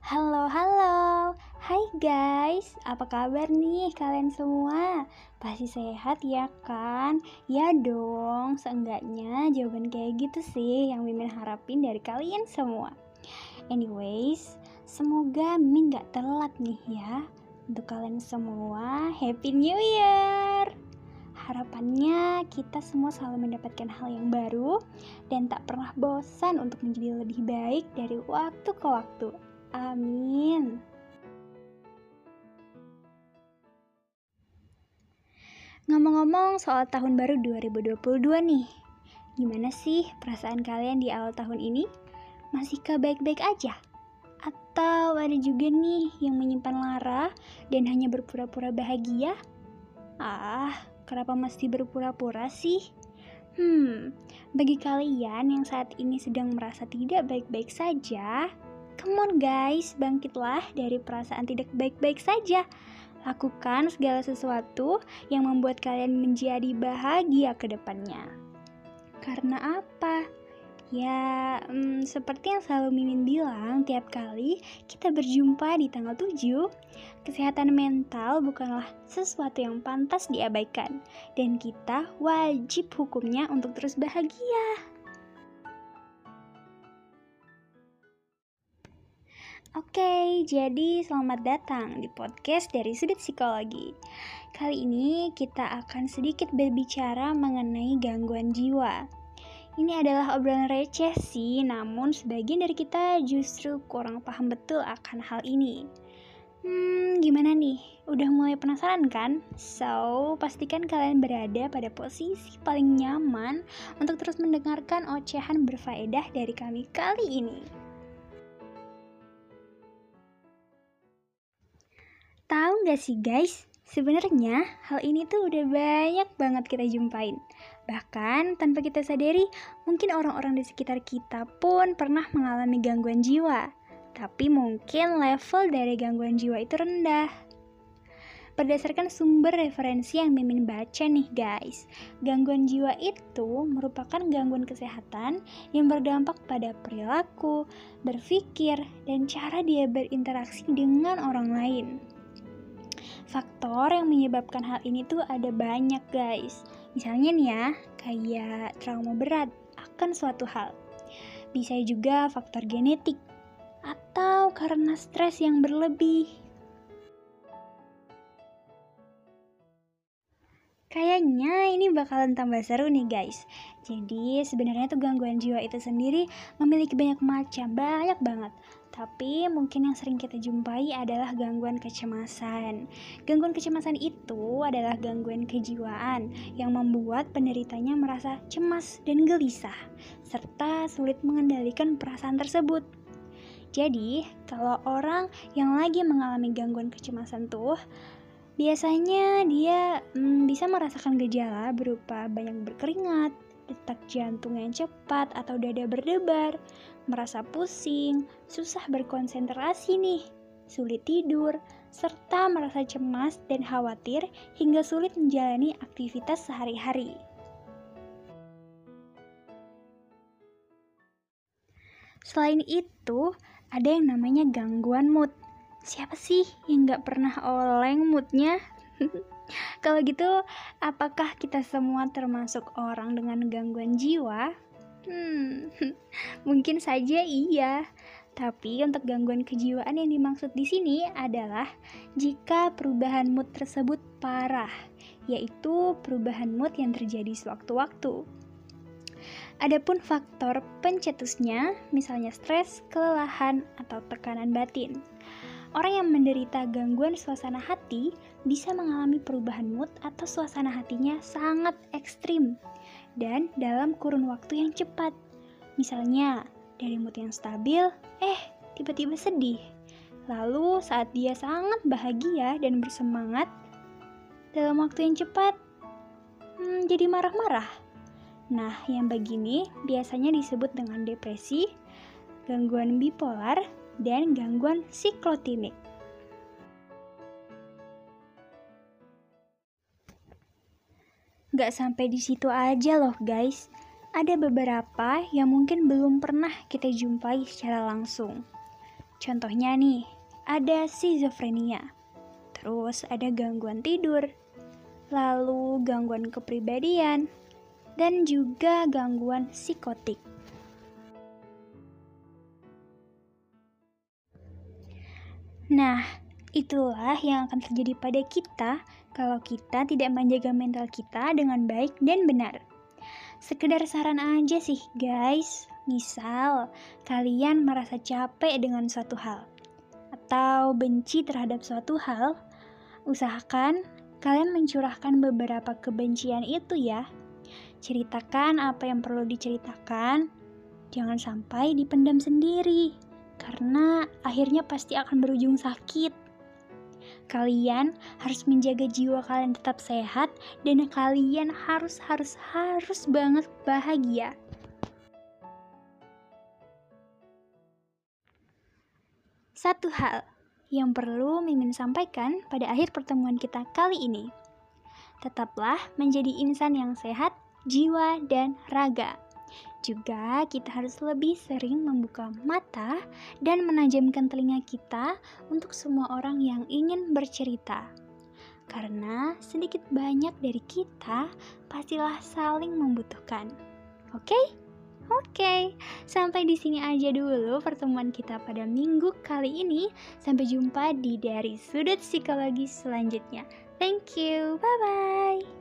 Halo, halo. Hai guys, apa kabar nih kalian semua? Pasti sehat ya kan? Ya dong, seenggaknya jawaban kayak gitu sih yang Mimin harapin dari kalian semua. Anyways, semoga Mimin gak telat nih ya. Untuk kalian semua, Happy New Year! Harapannya kita semua selalu mendapatkan hal yang baru dan tak pernah bosan untuk menjadi lebih baik dari waktu ke waktu. Amin. Ngomong-ngomong soal tahun baru 2022 nih, gimana sih perasaan kalian di awal tahun ini? Masihkah baik-baik aja? Atau ada juga nih yang menyimpan lara dan hanya berpura-pura bahagia? Ah, kenapa mesti berpura-pura sih? Hmm, bagi kalian yang saat ini sedang merasa tidak baik-baik saja, Come on guys, bangkitlah dari perasaan tidak baik-baik saja. Lakukan segala sesuatu yang membuat kalian menjadi bahagia ke depannya. Karena apa? Ya, hmm, seperti yang selalu Mimin bilang tiap kali kita berjumpa di tanggal 7, kesehatan mental bukanlah sesuatu yang pantas diabaikan dan kita wajib hukumnya untuk terus bahagia. Oke, jadi selamat datang di podcast dari Sudut Psikologi. Kali ini kita akan sedikit berbicara mengenai gangguan jiwa. Ini adalah obrolan receh sih, namun sebagian dari kita justru kurang paham betul akan hal ini. Hmm, gimana nih? Udah mulai penasaran kan? So, pastikan kalian berada pada posisi paling nyaman untuk terus mendengarkan ocehan berfaedah dari kami kali ini. Tahu nggak sih guys, sebenarnya hal ini tuh udah banyak banget kita jumpain. Bahkan tanpa kita sadari, mungkin orang-orang di sekitar kita pun pernah mengalami gangguan jiwa. Tapi mungkin level dari gangguan jiwa itu rendah. Berdasarkan sumber referensi yang Mimin baca nih guys, gangguan jiwa itu merupakan gangguan kesehatan yang berdampak pada perilaku, berpikir, dan cara dia berinteraksi dengan orang lain. Faktor yang menyebabkan hal ini tuh ada banyak guys. Misalnya nih ya, kayak trauma berat akan suatu hal. Bisa juga faktor genetik atau karena stres yang berlebih. Kayaknya ini bakalan tambah seru nih guys. Jadi sebenarnya tuh gangguan jiwa itu sendiri memiliki banyak macam, banyak banget. Tapi mungkin yang sering kita jumpai adalah gangguan kecemasan. Gangguan kecemasan itu adalah gangguan kejiwaan yang membuat penderitanya merasa cemas dan gelisah, serta sulit mengendalikan perasaan tersebut. Jadi, kalau orang yang lagi mengalami gangguan kecemasan tuh biasanya dia hmm, bisa merasakan gejala berupa banyak berkeringat, detak jantung yang cepat atau dada berdebar, merasa pusing, susah berkonsentrasi nih, sulit tidur, serta merasa cemas dan khawatir hingga sulit menjalani aktivitas sehari-hari. Selain itu, ada yang namanya gangguan mood. Siapa sih yang gak pernah oleng moodnya? Kalau gitu, apakah kita semua termasuk orang dengan gangguan jiwa? Hmm, mungkin saja iya. Tapi untuk gangguan kejiwaan yang dimaksud di sini adalah jika perubahan mood tersebut parah, yaitu perubahan mood yang terjadi sewaktu-waktu. Adapun faktor pencetusnya, misalnya stres, kelelahan, atau tekanan batin. Orang yang menderita gangguan suasana hati bisa mengalami perubahan mood atau suasana hatinya sangat ekstrim dan dalam kurun waktu yang cepat. Misalnya, dari mood yang stabil, eh tiba-tiba sedih. Lalu saat dia sangat bahagia dan bersemangat, dalam waktu yang cepat, hmm, jadi marah-marah. Nah, yang begini biasanya disebut dengan depresi, gangguan bipolar, dan gangguan siklotimik. Gak sampai di situ aja loh guys, ada beberapa yang mungkin belum pernah kita jumpai secara langsung. Contohnya nih, ada schizophrenia, terus ada gangguan tidur, lalu gangguan kepribadian, dan juga gangguan psikotik. Nah, itulah yang akan terjadi pada kita kalau kita tidak menjaga mental kita dengan baik dan benar. Sekedar saran aja sih, guys. Misal, kalian merasa capek dengan suatu hal atau benci terhadap suatu hal, usahakan kalian mencurahkan beberapa kebencian itu ya. Ceritakan apa yang perlu diceritakan, jangan sampai dipendam sendiri, karena akhirnya pasti akan berujung sakit. Kalian harus menjaga jiwa kalian tetap sehat, dan kalian harus, harus, harus banget bahagia. Satu hal yang perlu Mimin sampaikan pada akhir pertemuan kita kali ini. Tetaplah menjadi insan yang sehat, jiwa, dan raga. Juga kita harus lebih sering membuka mata dan menajamkan telinga kita untuk semua orang yang ingin bercerita. Karena sedikit banyak dari kita pastilah saling membutuhkan. Oke? Okay? Oke, okay, sampai di sini aja dulu pertemuan kita pada minggu kali ini. Sampai jumpa di dari sudut psikologi selanjutnya. Thank you, bye bye.